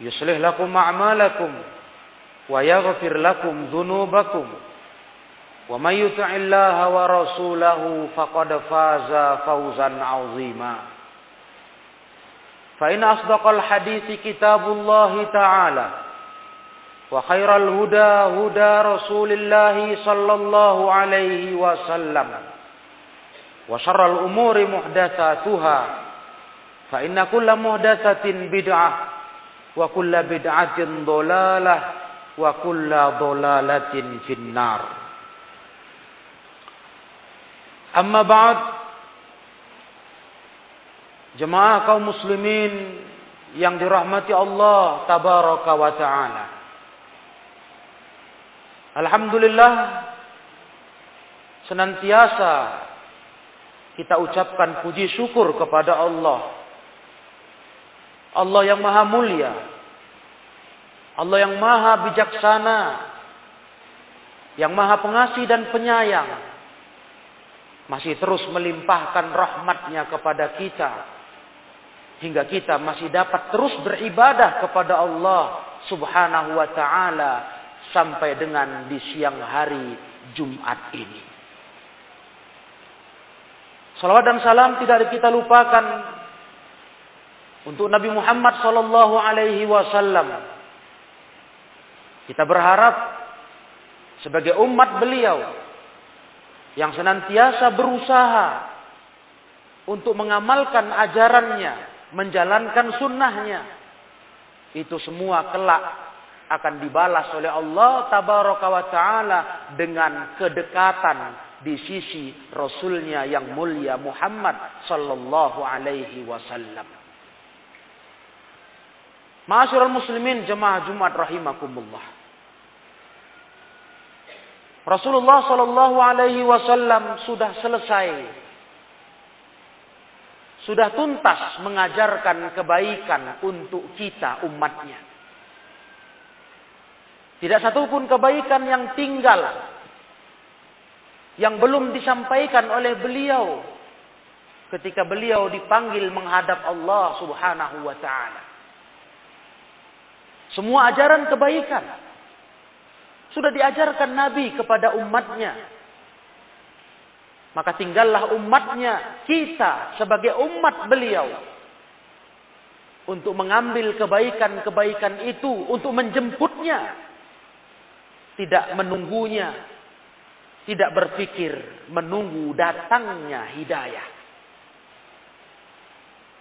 يصلح لكم أعمالكم ويغفر لكم ذنوبكم. ومن يطع الله ورسوله فقد فاز فوزا عظيما. فإن أصدق الحديث كتاب الله تعالى وخير الهدى هدى رسول الله صلى الله عليه وسلم وشر الأمور محدثاتها فإن كل محدثة بدعة wa kulla bid'atin dolalah wa kulla dolalatin finnar. Amma ba'd jemaah kaum muslimin yang dirahmati Allah tabaraka wa taala. Alhamdulillah senantiasa kita ucapkan puji syukur kepada Allah. Allah yang maha mulia. Allah yang maha bijaksana. Yang maha pengasih dan penyayang. Masih terus melimpahkan rahmatnya kepada kita hingga kita masih dapat terus beribadah kepada Allah Subhanahu wa taala sampai dengan di siang hari Jumat ini. Salawat dan salam tidak kita lupakan untuk Nabi Muhammad sallallahu alaihi wasallam. Kita berharap sebagai umat beliau yang senantiasa berusaha untuk mengamalkan ajarannya menjalankan sunnahnya. Itu semua kelak akan dibalas oleh Allah tabaraka wa ta'ala dengan kedekatan di sisi Rasulnya yang mulia Muhammad sallallahu alaihi wasallam. Ma'asyiral muslimin jemaah Jumat rahimakumullah. Rasulullah sallallahu alaihi wasallam sudah selesai sudah tuntas mengajarkan kebaikan untuk kita umatnya. Tidak satupun kebaikan yang tinggal yang belum disampaikan oleh beliau ketika beliau dipanggil menghadap Allah Subhanahu wa taala. Semua ajaran kebaikan sudah diajarkan Nabi kepada umatnya maka tinggallah umatnya, kita sebagai umat beliau. Untuk mengambil kebaikan-kebaikan itu, untuk menjemputnya. Tidak menunggunya. Tidak berpikir menunggu datangnya hidayah.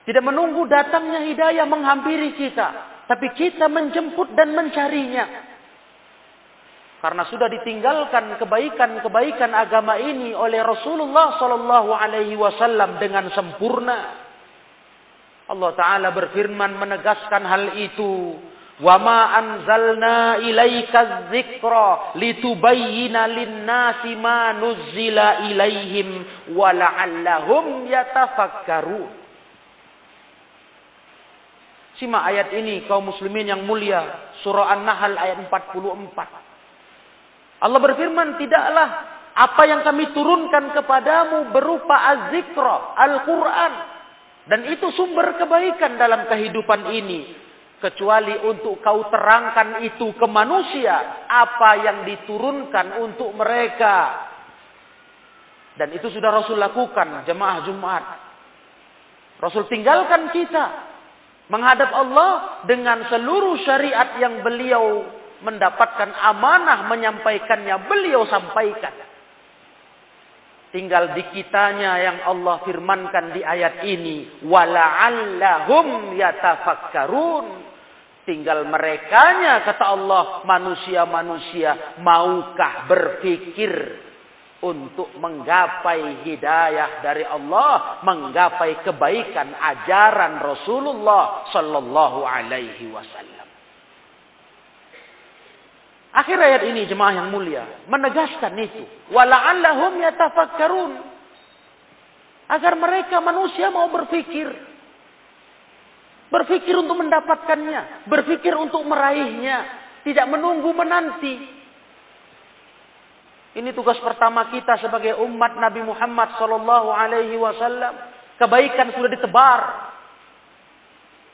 Tidak menunggu datangnya hidayah menghampiri kita. Tapi kita menjemput dan mencarinya. Karena sudah ditinggalkan kebaikan-kebaikan agama ini oleh Rasulullah Sallallahu Alaihi Wasallam dengan sempurna. Allah Taala berfirman menegaskan hal itu. Wama anzalna ilaika dzikra litubayyana lin-nasi ma nuzzila ilaihim wa la'allahum yatafakkarun. Simak ayat ini kaum muslimin yang mulia, surah An-Nahl ayat 44. Allah berfirman, tidaklah Apa yang kami turunkan kepadamu berupa az-zikra, Al-Quran. Dan itu sumber kebaikan dalam kehidupan ini. Kecuali untuk kau terangkan itu ke manusia. Apa yang diturunkan untuk mereka. Dan itu sudah Rasul lakukan jemaah Jumat. Rasul tinggalkan kita. Menghadap Allah dengan seluruh syariat yang beliau mendapatkan amanah menyampaikannya. Beliau sampaikan. Tinggal di kitanya yang Allah firmankan di ayat ini. Wala'allahum yatafakkarun. Tinggal merekanya kata Allah manusia-manusia maukah berpikir untuk menggapai hidayah dari Allah, menggapai kebaikan ajaran Rasulullah sallallahu alaihi wasallam. Akhir ayat ini jemaah yang mulia menegaskan itu. Wala'allahum yatafakkarun. Agar mereka manusia mau berpikir. Berpikir untuk mendapatkannya. Berpikir untuk meraihnya. Tidak menunggu menanti. Ini tugas pertama kita sebagai umat Nabi Muhammad sallallahu alaihi wasallam. Kebaikan sudah ditebar.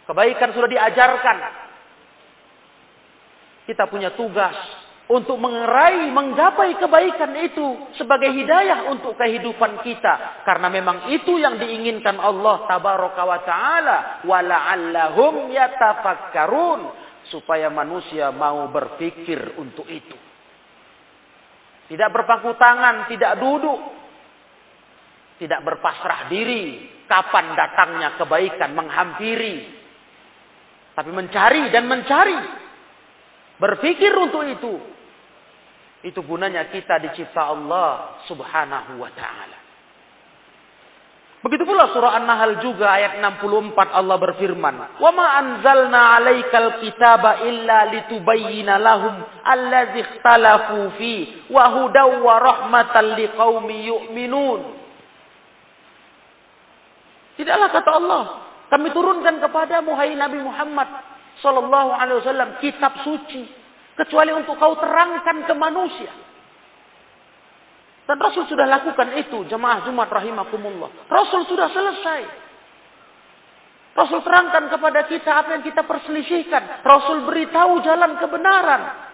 Kebaikan sudah diajarkan. Kita punya tugas untuk mengerai, menggapai kebaikan itu sebagai hidayah untuk kehidupan kita. Karena memang itu yang diinginkan Allah tabaraka wa ta'ala. Wala'allahum yatafakkarun. Supaya manusia mau berpikir untuk itu. Tidak berpangku tangan, tidak duduk. Tidak berpasrah diri. Kapan datangnya kebaikan menghampiri. Tapi mencari dan mencari Berpikir untuk itu. Itu gunanya kita dicipta Allah subhanahu wa ta'ala. Begitu pula surah An-Nahl juga ayat 64 Allah berfirman, "Wa ma anzalna 'alaikal kitaba illa litubayyana lahum allazi ikhtalafu fi wa rahmatan liqaumi yu'minun." Tidaklah kata Allah, kami turunkan kepada hai Nabi Muhammad Sallallahu Alaihi Wasallam kitab suci kecuali untuk kau terangkan ke manusia. Dan Rasul sudah lakukan itu jemaah Jumat rahimakumullah. Rasul sudah selesai. Rasul terangkan kepada kita apa yang kita perselisihkan. Rasul beritahu jalan kebenaran.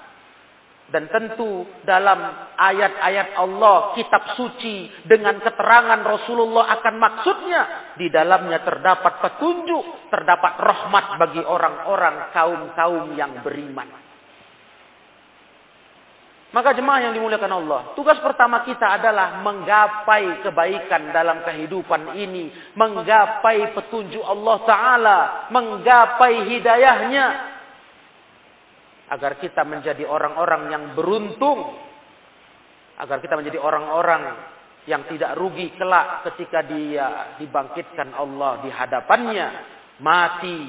Dan tentu dalam ayat-ayat Allah, kitab suci dengan keterangan Rasulullah akan maksudnya. Di dalamnya terdapat petunjuk, terdapat rahmat bagi orang-orang kaum-kaum yang beriman. Maka jemaah yang dimuliakan Allah, tugas pertama kita adalah menggapai kebaikan dalam kehidupan ini, menggapai petunjuk Allah Ta'ala, menggapai hidayahnya, agar kita menjadi orang-orang yang beruntung agar kita menjadi orang-orang yang tidak rugi kelak ketika dia dibangkitkan Allah di hadapannya mati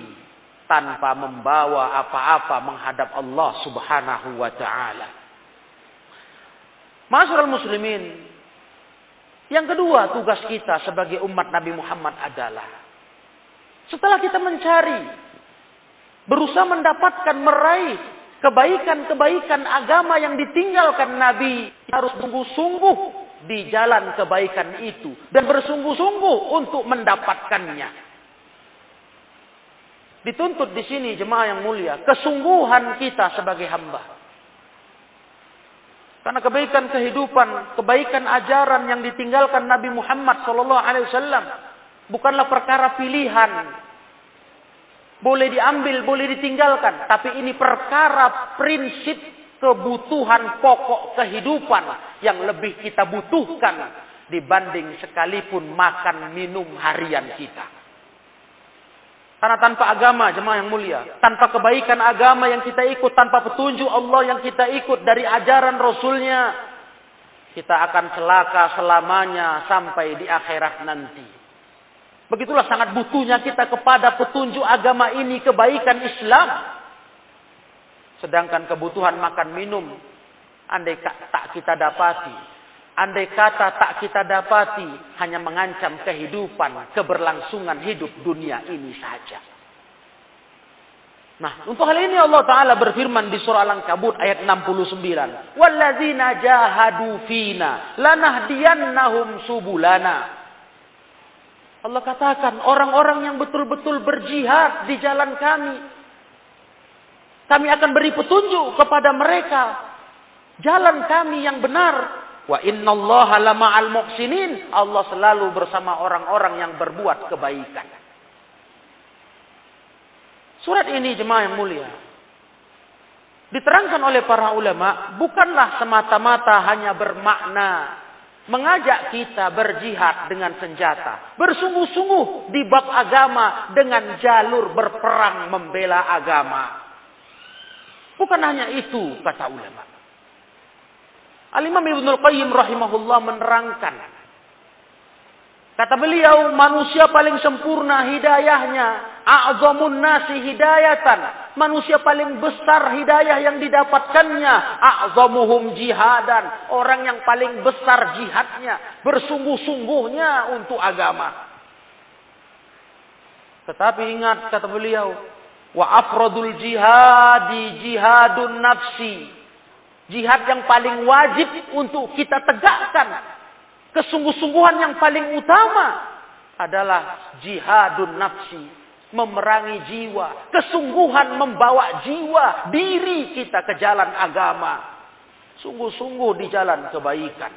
tanpa membawa apa-apa menghadap Allah Subhanahu wa taala. Masyarul muslimin, yang kedua tugas kita sebagai umat Nabi Muhammad adalah setelah kita mencari berusaha mendapatkan meraih Kebaikan-kebaikan agama yang ditinggalkan Nabi harus sungguh-sungguh di jalan kebaikan itu dan bersungguh-sungguh untuk mendapatkannya. Dituntut di sini jemaah yang mulia, kesungguhan kita sebagai hamba. Karena kebaikan kehidupan, kebaikan ajaran yang ditinggalkan Nabi Muhammad SAW bukanlah perkara pilihan, boleh diambil, boleh ditinggalkan. Tapi ini perkara prinsip kebutuhan pokok kehidupan yang lebih kita butuhkan dibanding sekalipun makan minum harian kita. Karena tanpa agama, jemaah yang mulia, tanpa kebaikan agama yang kita ikut, tanpa petunjuk Allah yang kita ikut dari ajaran Rasulnya, kita akan celaka selamanya sampai di akhirat nanti. Begitulah sangat butuhnya kita kepada petunjuk agama ini kebaikan Islam. Sedangkan kebutuhan makan minum andai tak kita dapati, andai kata tak kita dapati hanya mengancam kehidupan, keberlangsungan hidup dunia ini saja. Nah, untuk hal ini Allah Ta'ala berfirman di surah Al-Ankabut ayat 69. Walladzina jahadu fina lanahdiyannahum subulana. Allah katakan orang-orang yang betul-betul berjihad di jalan kami. Kami akan beri petunjuk kepada mereka. Jalan kami yang benar. Wa inna Allah lama'al muhsinin. Allah selalu bersama orang-orang yang berbuat kebaikan. Surat ini jemaah yang mulia. Diterangkan oleh para ulama bukanlah semata-mata hanya bermakna mengajak kita berjihad dengan senjata, bersungguh-sungguh di bab agama dengan jalur berperang membela agama. Bukan hanya itu kata ulama. Al-Imam Ibnu Qayyim rahimahullah menerangkan Kata beliau, manusia paling sempurna hidayahnya. A'zamun nasi hidayatan. Manusia paling besar hidayah yang didapatkannya. A'zamuhum jihadan. Orang yang paling besar jihadnya. Bersungguh-sungguhnya untuk agama. Tetapi ingat kata beliau. Wa afradul jihadi jihadun nafsi. Jihad yang paling wajib untuk kita tegakkan Kesungguh-sungguhan yang paling utama adalah jihadun nafsi. Memerangi jiwa. Kesungguhan membawa jiwa, diri kita ke jalan agama. Sungguh-sungguh di jalan kebaikan.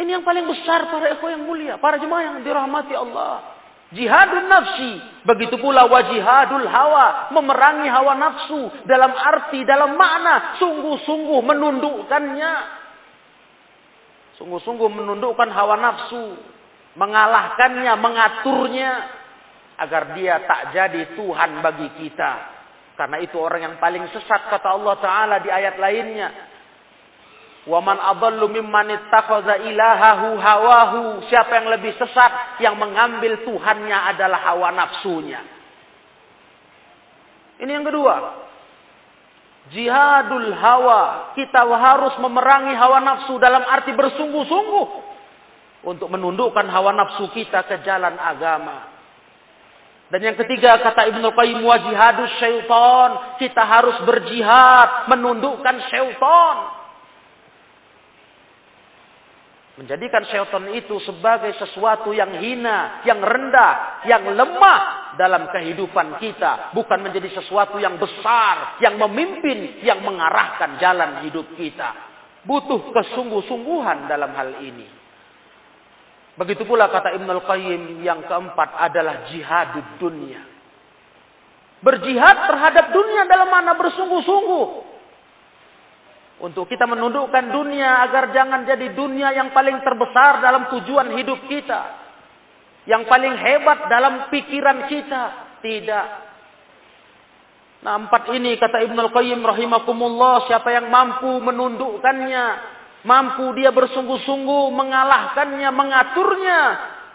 Ini yang paling besar para ekor yang mulia. Para jemaah yang dirahmati Allah. Jihadun nafsi. Begitu pula wajihadul hawa. Memerangi hawa nafsu. Dalam arti, dalam makna. Sungguh-sungguh menundukkannya Sungguh-sungguh menundukkan hawa nafsu. Mengalahkannya, mengaturnya. Agar dia tak jadi Tuhan bagi kita. Karena itu orang yang paling sesat kata Allah Ta'ala di ayat lainnya. Waman adallu mimman ittakhadha ilahahu hawahu. Siapa yang lebih sesat yang mengambil Tuhannya adalah hawa nafsunya. Ini yang kedua. Jihadul hawa. Kita harus memerangi hawa nafsu dalam arti bersungguh-sungguh. Untuk menundukkan hawa nafsu kita ke jalan agama. Dan yang ketiga kata Ibnu Qayyim wa jihadus syaitan. Kita harus berjihad menundukkan syaitan. Menjadikan syaitan itu sebagai sesuatu yang hina, yang rendah, yang lemah dalam kehidupan kita. Bukan menjadi sesuatu yang besar, yang memimpin, yang mengarahkan jalan hidup kita. Butuh kesungguh-sungguhan dalam hal ini. Begitu pula kata Ibn Al-Qayyim yang keempat adalah jihad dunia. Berjihad terhadap dunia dalam mana bersungguh-sungguh. Untuk kita menundukkan dunia agar jangan jadi dunia yang paling terbesar dalam tujuan hidup kita. Yang paling hebat dalam pikiran kita. Tidak. Nah empat ini kata Ibn Al-Qayyim rahimakumullah. Siapa yang mampu menundukkannya. Mampu dia bersungguh-sungguh mengalahkannya, mengaturnya.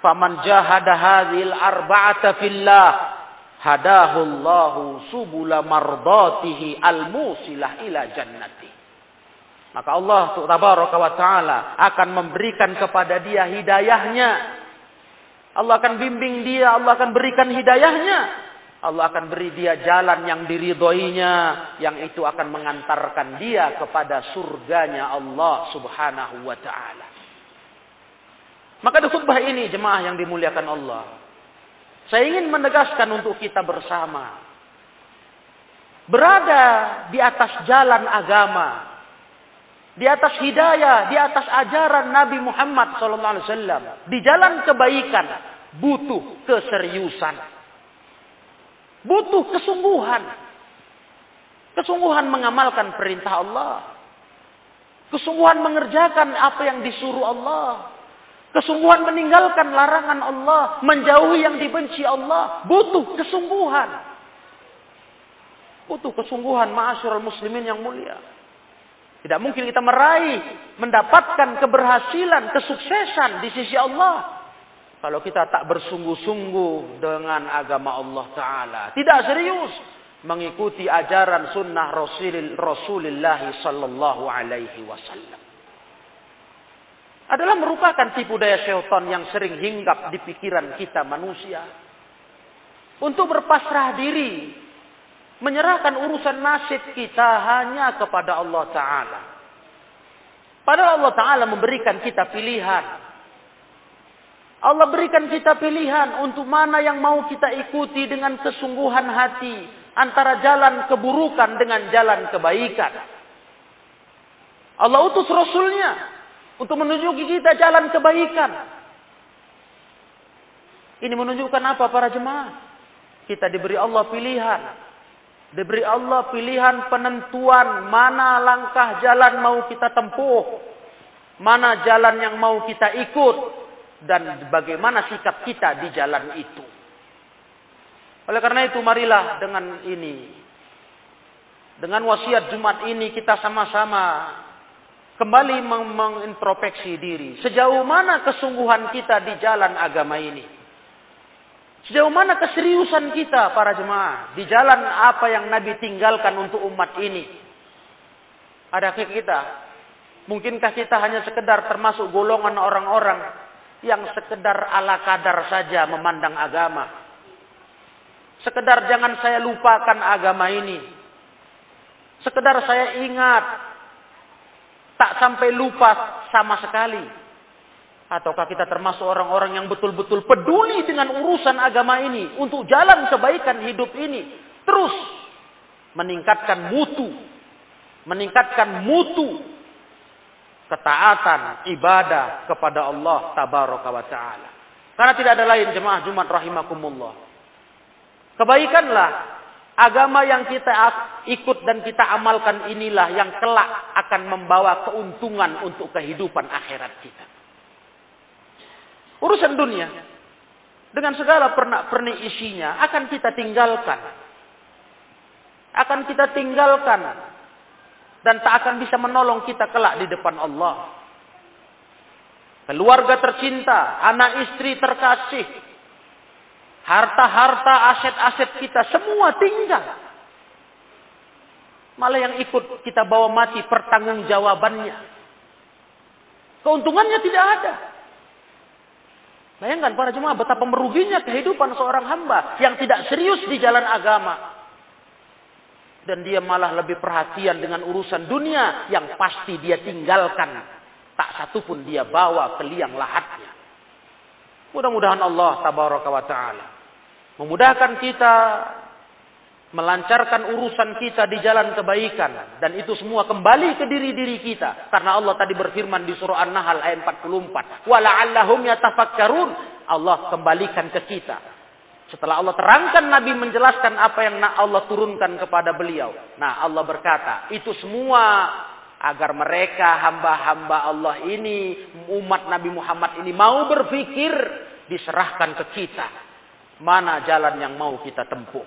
Faman jahada hadhil arba'ata fillah. Hadahullahu subula mardatihi al-musilah ila jannati. Maka Allah tabaraka wa taala akan memberikan kepada dia hidayahnya. Allah akan bimbing dia, Allah akan berikan hidayahnya. Allah akan beri dia jalan yang diridhoinya, yang itu akan mengantarkan dia kepada surganya Allah Subhanahu wa taala. Maka di khutbah ini jemaah yang dimuliakan Allah, saya ingin menegaskan untuk kita bersama berada di atas jalan agama di atas hidayah, di atas ajaran Nabi Muhammad SAW, di jalan kebaikan, butuh keseriusan, butuh kesungguhan, kesungguhan mengamalkan perintah Allah, kesungguhan mengerjakan apa yang disuruh Allah, kesungguhan meninggalkan larangan Allah, menjauhi yang dibenci Allah, butuh kesungguhan. Butuh kesungguhan ma'asyurul muslimin yang mulia. Tidak mungkin kita meraih, mendapatkan keberhasilan, kesuksesan di sisi Allah. Kalau kita tak bersungguh-sungguh dengan agama Allah Ta'ala. Tidak serius mengikuti ajaran sunnah Rasulullah Sallallahu Alaihi Wasallam. Adalah merupakan tipu daya syaitan yang sering hinggap di pikiran kita manusia. Untuk berpasrah diri. Menyerahkan urusan nasib kita hanya kepada Allah Ta'ala. Padahal Allah Ta'ala memberikan kita pilihan. Allah berikan kita pilihan untuk mana yang mau kita ikuti dengan kesungguhan hati. Antara jalan keburukan dengan jalan kebaikan. Allah utus Rasulnya untuk menunjuki kita jalan kebaikan. Ini menunjukkan apa para jemaah? Kita diberi Allah pilihan. Diberi Allah pilihan penentuan mana langkah jalan mau kita tempuh. Mana jalan yang mau kita ikut dan bagaimana sikap kita di jalan itu. Oleh karena itu marilah dengan ini dengan wasiat Jumat ini kita sama-sama kembali mengintrospeksi diri. Sejauh mana kesungguhan kita di jalan agama ini? Sejauh mana keseriusan kita para jemaah di jalan apa yang Nabi tinggalkan untuk umat ini? Adakah kita? Mungkinkah kita hanya sekedar termasuk golongan orang-orang yang sekedar ala kadar saja memandang agama. Sekedar jangan saya lupakan agama ini. Sekedar saya ingat. Tak sampai lupa sama sekali. Ataukah kita termasuk orang-orang yang betul-betul peduli dengan urusan agama ini. Untuk jalan kebaikan hidup ini. Terus meningkatkan mutu. Meningkatkan mutu ketaatan, ibadah kepada Allah tabaraka wa taala. Karena tidak ada lain jemaah Jumat rahimakumullah. Kebaikanlah agama yang kita ikut dan kita amalkan inilah yang kelak akan membawa keuntungan untuk kehidupan akhirat kita. Urusan dunia dengan segala pernak-pernik isinya akan kita tinggalkan. Akan kita tinggalkan dan tak akan bisa menolong kita kelak di depan Allah. Keluarga tercinta, anak istri terkasih, harta-harta, aset-aset kita semua tinggal. Malah yang ikut kita bawa mati pertanggungjawabannya. Keuntungannya tidak ada. Bayangkan para jemaah betapa meruginya kehidupan seorang hamba yang tidak serius di jalan agama dan dia malah lebih perhatian dengan urusan dunia yang pasti dia tinggalkan. Tak satu pun dia bawa ke liang lahatnya. Mudah-mudahan Allah tabaraka wa taala memudahkan kita melancarkan urusan kita di jalan kebaikan. Dan itu semua kembali ke diri-diri kita. Karena Allah tadi berfirman di surah An-Nahl ayat 44 wala'allahum yatafakkarun. Allah kembalikan ke kita setelah Allah terangkan Nabi menjelaskan apa yang Allah turunkan kepada beliau. Nah Allah berkata, itu semua agar mereka hamba-hamba Allah ini, umat Nabi Muhammad ini mau berpikir, diserahkan ke kita. Mana jalan yang mau kita tempuh.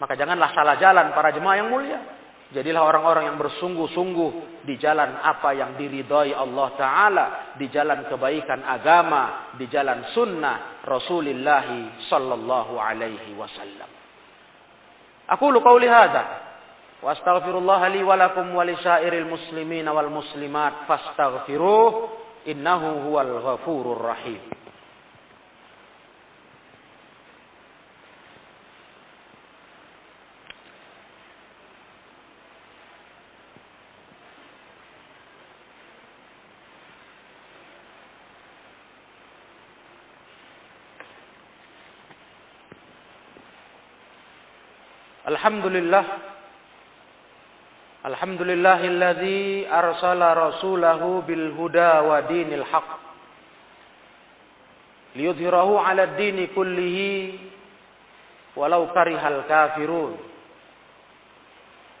Maka janganlah salah jalan para jemaah yang mulia. Jadilah orang-orang yang bersungguh-sungguh di jalan apa yang diridhai Allah Ta'ala. Di jalan kebaikan agama. Di jalan sunnah Rasulullah Sallallahu Alaihi Wasallam. Aku lu qawli hadha. Wa astaghfirullah li walakum walisairil muslimin wal muslimat. Fastaghfiruh. Innahu huwal ghafurur rahim. الحمد لله الحمد لله الذي أرسل رسوله بالهدى ودين الحق ليظهره على الدين كله ولو كره الكافرون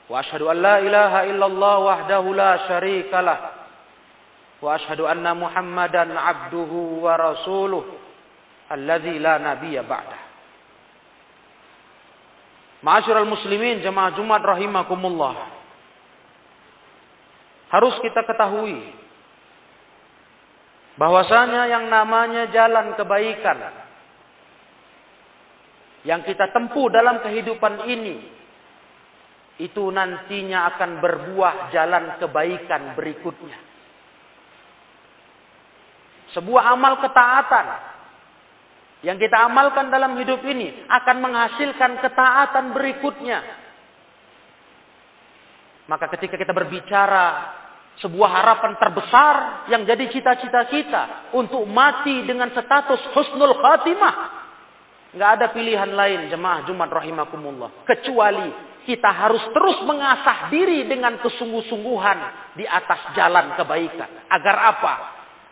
وأشهد أن لا إله إلا الله وحده لا شريك له وأشهد أن محمدا عبده ورسوله الذي لا نبي بعده Ma'asyiral muslimin jemaah Jumat rahimakumullah. Harus kita ketahui bahwasanya yang namanya jalan kebaikan yang kita tempuh dalam kehidupan ini itu nantinya akan berbuah jalan kebaikan berikutnya. Sebuah amal ketaatan yang kita amalkan dalam hidup ini akan menghasilkan ketaatan berikutnya. Maka ketika kita berbicara sebuah harapan terbesar yang jadi cita-cita kita untuk mati dengan status husnul khatimah. Nggak ada pilihan lain jemaah Jumat rahimakumullah. Kecuali kita harus terus mengasah diri dengan kesungguh-sungguhan di atas jalan kebaikan. Agar apa?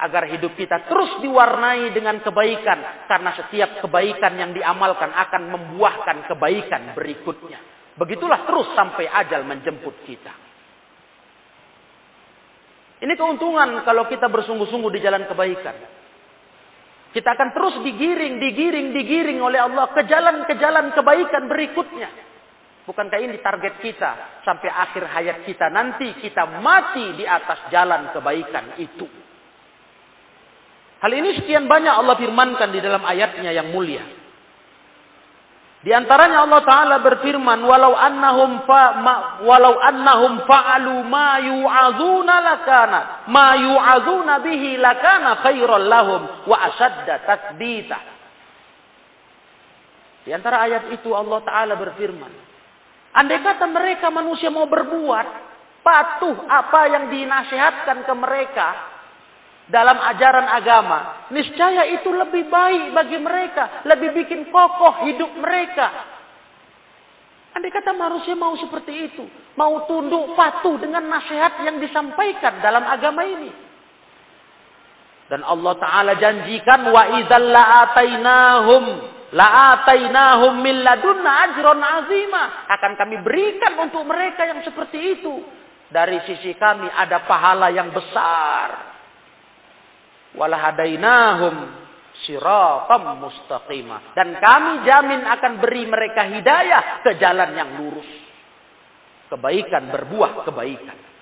Agar hidup kita terus diwarnai dengan kebaikan karena setiap kebaikan yang diamalkan akan membuahkan kebaikan berikutnya. Begitulah terus sampai ajal menjemput kita. Ini keuntungan kalau kita bersungguh-sungguh di jalan kebaikan. Kita akan terus digiring, digiring, digiring oleh Allah ke jalan ke jalan kebaikan berikutnya. Bukankah ini target kita sampai akhir hayat kita nanti kita mati di atas jalan kebaikan itu. Hal ini sekian banyak Allah firmankan di dalam ayatnya yang mulia. Di antaranya Allah Taala berfirman, "Walau annahum fa ma, walau annahum fa'alu ma yu'azuna lakana ma yu'azuna bihi lakana khairal lahum wa ashadda tasdita." Di antara ayat itu Allah Taala berfirman, andai kata mereka manusia mau berbuat patuh apa yang dinasihatkan ke mereka, dalam ajaran agama, niscaya itu lebih baik bagi mereka, lebih bikin kokoh hidup mereka. Andai kata manusia mau seperti itu, mau tunduk patuh dengan nasihat yang disampaikan dalam agama ini. Dan Allah Ta'ala janjikan wa idzal la'atainahum la'atainahum min ladunna ajron azima. Akan kami berikan untuk mereka yang seperti itu. Dari sisi kami ada pahala yang besar walahadainahum siratam mustaqimah dan kami jamin akan beri mereka hidayah ke jalan yang lurus kebaikan berbuah kebaikan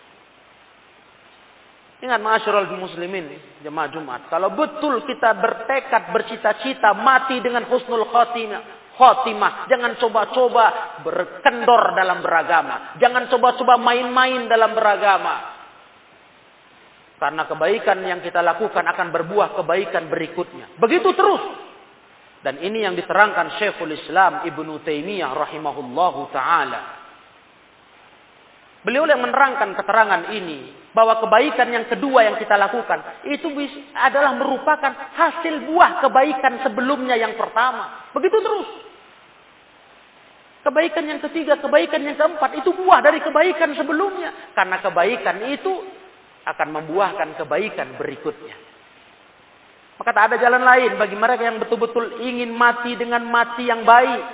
Ingat masyarul muslimin jemaah Jumat. Kalau betul kita bertekad, bercita-cita mati dengan husnul khotimah. Khotimah. Jangan coba-coba berkendor dalam beragama. Jangan coba-coba main-main dalam beragama. Karena kebaikan yang kita lakukan akan berbuah kebaikan berikutnya. Begitu terus. Dan ini yang diterangkan Syekhul Islam Ibnu Taimiyah rahimahullahu taala. Beliau yang menerangkan keterangan ini bahwa kebaikan yang kedua yang kita lakukan itu adalah merupakan hasil buah kebaikan sebelumnya yang pertama. Begitu terus. Kebaikan yang ketiga, kebaikan yang keempat itu buah dari kebaikan sebelumnya. Karena kebaikan itu akan membuahkan kebaikan berikutnya. Maka tak ada jalan lain bagi mereka yang betul-betul ingin mati dengan mati yang baik.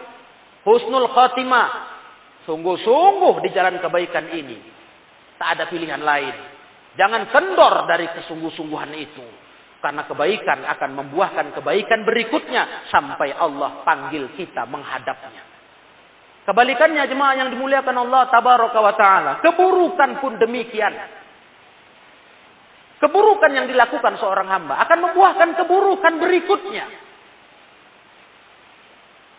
Husnul khotimah. Sungguh-sungguh di jalan kebaikan ini. Tak ada pilihan lain. Jangan kendor dari kesungguh-sungguhan itu. Karena kebaikan akan membuahkan kebaikan berikutnya. Sampai Allah panggil kita menghadapnya. Kebalikannya jemaah yang dimuliakan Allah tabaraka wa. Keburukan pun demikian. Keburukan yang dilakukan seorang hamba akan membuahkan keburukan berikutnya.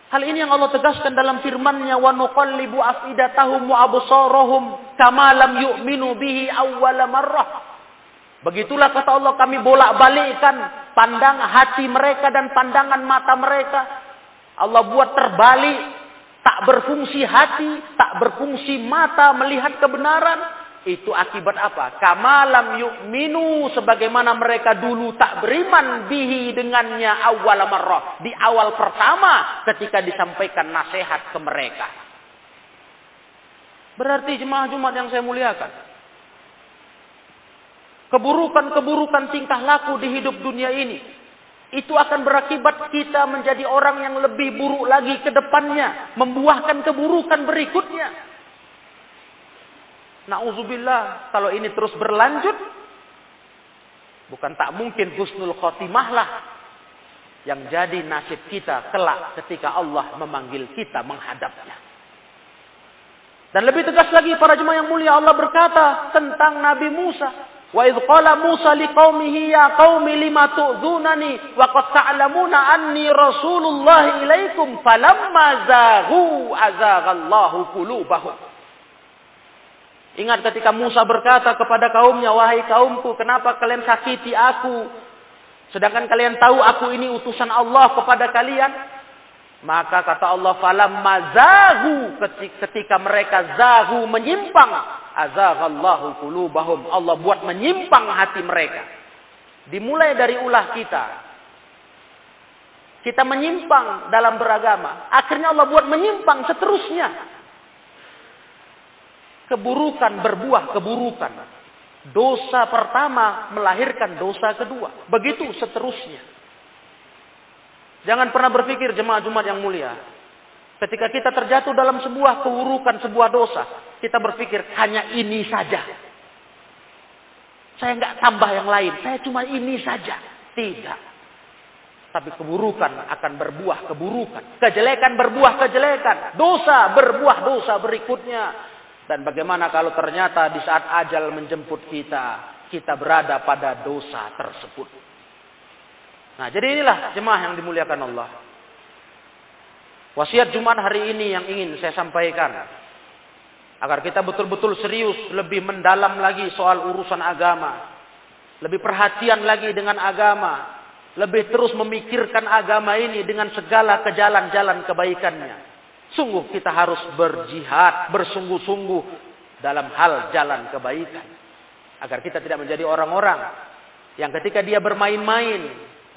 Hal ini yang Allah tegaskan dalam firman-Nya wa nuqallibu afidatahum wa absarahum kama lam yu'minu bihi awwala marrah. Begitulah kata Allah kami bolak-balikkan pandang hati mereka dan pandangan mata mereka. Allah buat terbalik, tak berfungsi hati, tak berfungsi mata melihat kebenaran, itu akibat apa? Kamalam yu'minu sebagaimana mereka dulu tak beriman bihi dengannya awal marrah. Di awal pertama ketika disampaikan nasihat ke mereka. Berarti jemaah Jumat yang saya muliakan. Keburukan-keburukan tingkah laku di hidup dunia ini. Itu akan berakibat kita menjadi orang yang lebih buruk lagi ke depannya. Membuahkan keburukan berikutnya. Nauzubillah, kalau ini terus berlanjut, bukan tak mungkin husnul khotimah lah yang jadi nasib kita kelak ketika Allah memanggil kita menghadapnya. Dan lebih tegas lagi para jemaah yang mulia Allah berkata tentang Nabi Musa. Wa idh qala Musa liqaumihi ya qaumi lima tu'dhunani wa qad ta'lamuna anni rasulullah ilaikum falamma zaghu azaghallahu qulubahum. Ingat ketika Musa berkata kepada kaumnya, wahai kaumku, kenapa kalian sakiti aku? Sedangkan kalian tahu aku ini utusan Allah kepada kalian. Maka kata Allah, falam mazahu ketika mereka zahu menyimpang, azaghallahu qulubahum. Allah buat menyimpang hati mereka. Dimulai dari ulah kita. Kita menyimpang dalam beragama. Akhirnya Allah buat menyimpang seterusnya. Keburukan berbuah keburukan. Dosa pertama melahirkan dosa kedua. Begitu seterusnya. Jangan pernah berpikir jemaah Jumat yang mulia. Ketika kita terjatuh dalam sebuah keurukan, sebuah dosa. Kita berpikir hanya ini saja. Saya nggak tambah yang lain. Saya cuma ini saja. Tidak. Tapi keburukan akan berbuah keburukan. Kejelekan berbuah kejelekan. Dosa berbuah dosa berikutnya. Dan bagaimana kalau ternyata di saat ajal menjemput kita. Kita berada pada dosa tersebut. Nah, jadi inilah jemaah yang dimuliakan Allah. Wasiat Jumat hari ini yang ingin saya sampaikan. Agar kita betul-betul serius, lebih mendalam lagi soal urusan agama. Lebih perhatian lagi dengan agama. Lebih terus memikirkan agama ini dengan segala kejalan-jalan kebaikannya. Sungguh kita harus berjihad, bersungguh-sungguh dalam hal jalan kebaikan. Agar kita tidak menjadi orang-orang yang ketika dia bermain-main,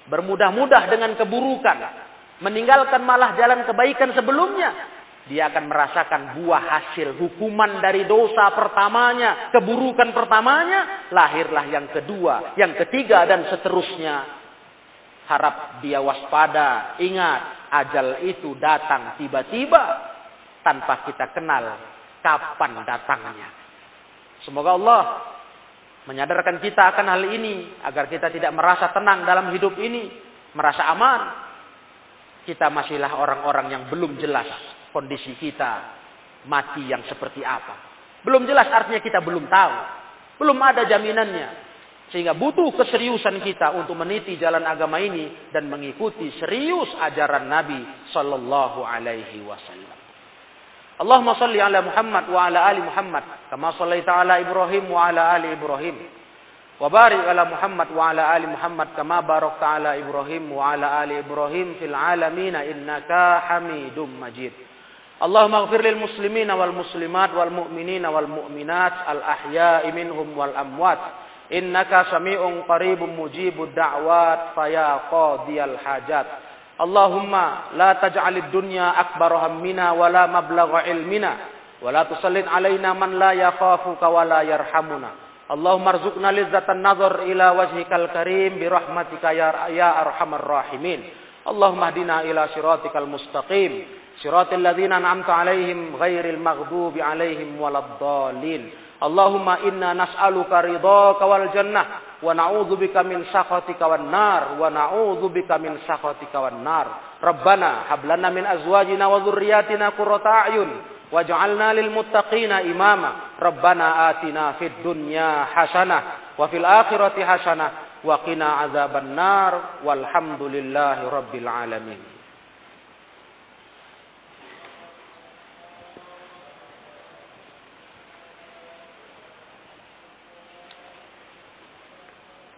bermudah-mudah dengan keburukan, meninggalkan malah jalan kebaikan sebelumnya, dia akan merasakan buah hasil hukuman dari dosa pertamanya, keburukan pertamanya, lahirlah yang kedua, yang ketiga dan seterusnya. Harap dia waspada, ingat ajal itu datang tiba-tiba tanpa kita kenal kapan datangnya. Semoga Allah menyadarkan kita akan hal ini agar kita tidak merasa tenang dalam hidup ini, merasa aman. Kita masihlah orang-orang yang belum jelas kondisi kita mati yang seperti apa. Belum jelas artinya kita belum tahu. Belum ada jaminannya. Sehingga butuh keseriusan kita untuk meniti jalan agama ini dan mengikuti serius ajaran Nabi Sallallahu Alaihi Wasallam. Allahumma salli ala Muhammad wa ala ali Muhammad kama sallaita ala Ibrahim wa ala ali Ibrahim. Wa barik ala Muhammad wa ala ali Muhammad kama barakta ala Ibrahim wa ala ali Ibrahim fil alamin innaka Hamidum Majid. Allahumma ighfir lil muslimina wal muslimat wal mu'minina wal mu'minat al ahya'i minhum wal amwat innaka sami'un qaribun mujibud da'wat faya qadiyal hajat Allahumma la taj'alid dunya akbar hammina wa la mablagha ilmina wa la tusallit alaina man la yakhafuka wa la yarhamuna. Allahumma arzuqna lizzatan nazar ila wajhikal karim bi rahmatika ya, ya arhamar rahimin. Allahumma hdina ila siratikal mustaqim. Siratal ladzina an'amta alaihim ghairil maghdubi alaihim waladdallin. Allahumma inna nas'aluka ridhaka wal jannah wa na'udzubika min sakhatika wan nar wa na'udzubika min sakhatika wan nar rabbana hab lana min azwajina wa dhurriyyatina qurrata a'yun waj'alna lil muttaqina imama rabbana atina fid dunya hasanah wa fil akhirati hasanah wa qina azaban nar walhamdulillahi rabbil alamin